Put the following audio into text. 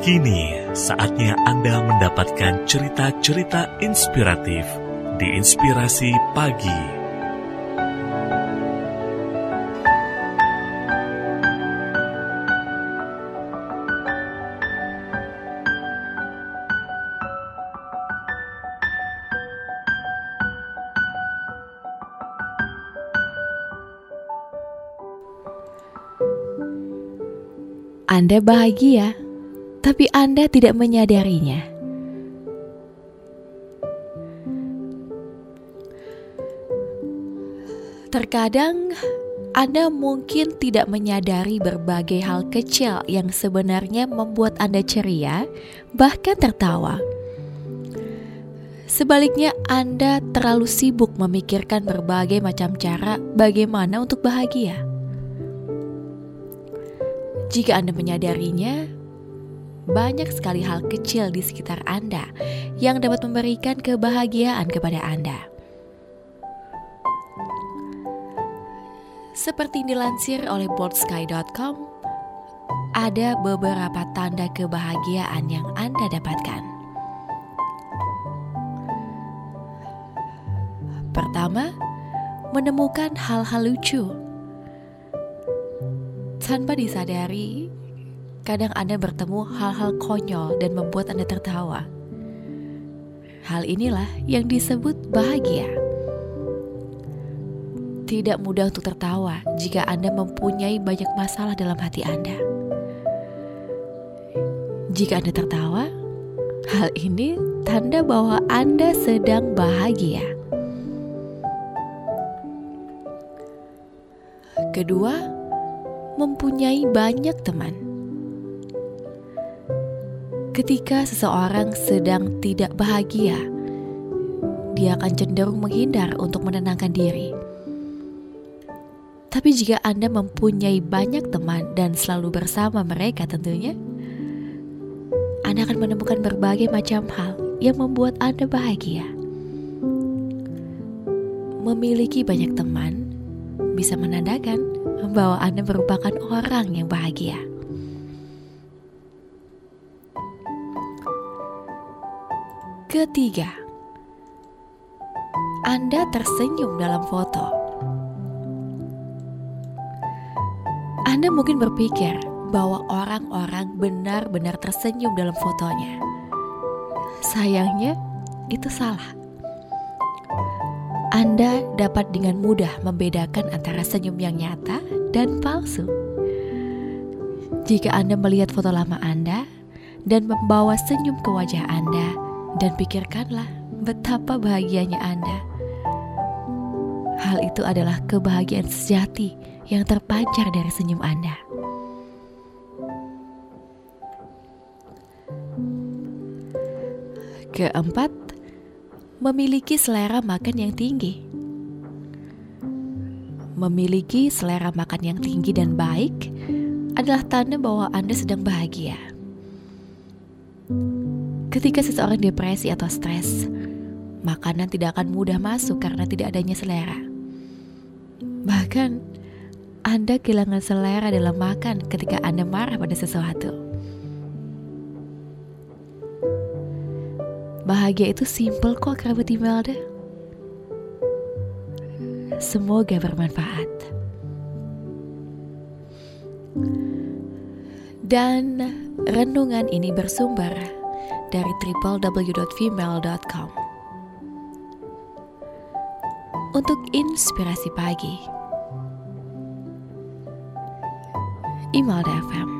Kini saatnya Anda mendapatkan cerita-cerita inspiratif di Inspirasi Pagi. Anda bahagia, tapi Anda tidak menyadarinya. Terkadang Anda mungkin tidak menyadari berbagai hal kecil yang sebenarnya membuat Anda ceria, bahkan tertawa. Sebaliknya, Anda terlalu sibuk memikirkan berbagai macam cara bagaimana untuk bahagia. Jika Anda menyadarinya, banyak sekali hal kecil di sekitar Anda yang dapat memberikan kebahagiaan kepada Anda. Seperti dilansir oleh boardsky.com, ada beberapa tanda kebahagiaan yang Anda dapatkan. Pertama, menemukan hal-hal lucu. Tanpa disadari, kadang Anda bertemu hal-hal konyol dan membuat Anda tertawa. Hal inilah yang disebut bahagia. Tidak mudah untuk tertawa jika Anda mempunyai banyak masalah dalam hati Anda. Jika Anda tertawa, hal ini tanda bahwa Anda sedang bahagia. Kedua, mempunyai banyak teman. Ketika seseorang sedang tidak bahagia, dia akan cenderung menghindar untuk menenangkan diri tapi jika Anda mempunyai banyak teman dan selalu bersama mereka tentunya, Anda akan menemukan berbagai macam hal yang membuat Anda bahagia. Memiliki banyak teman bisa menandakan bahwa Anda merupakan orang yang bahagia. Ketiga, Anda tersenyum dalam foto. Anda mungkin berpikir bahwa orang-orang benar-benar tersenyum dalam fotonya. Sayangnya, itu salah. Anda dapat dengan mudah membedakan antara senyum yang nyata dan palsu. Jika Anda melihat foto lama Anda dan membawa senyum ke wajah Anda, dan pikirkanlah betapa bahagianya Anda. Hal itu adalah kebahagiaan sejati yang terpancar dari senyum Anda. Keempat, memiliki selera makan yang tinggi. Memiliki selera makan yang tinggi dan baik adalah tanda bahwa Anda sedang bahagia. Ketika seseorang depresi atau stres, makanan tidak akan mudah masuk karena tidak adanya selera. Bahkan, anda kehilangan selera dalam makan ketika Anda marah pada sesuatu. Bahagia itu simple kok kerabat Imelda. Semoga bermanfaat. Dan renungan ini bersumber dari www.female.com. Untuk inspirasi pagi. Imelda FM.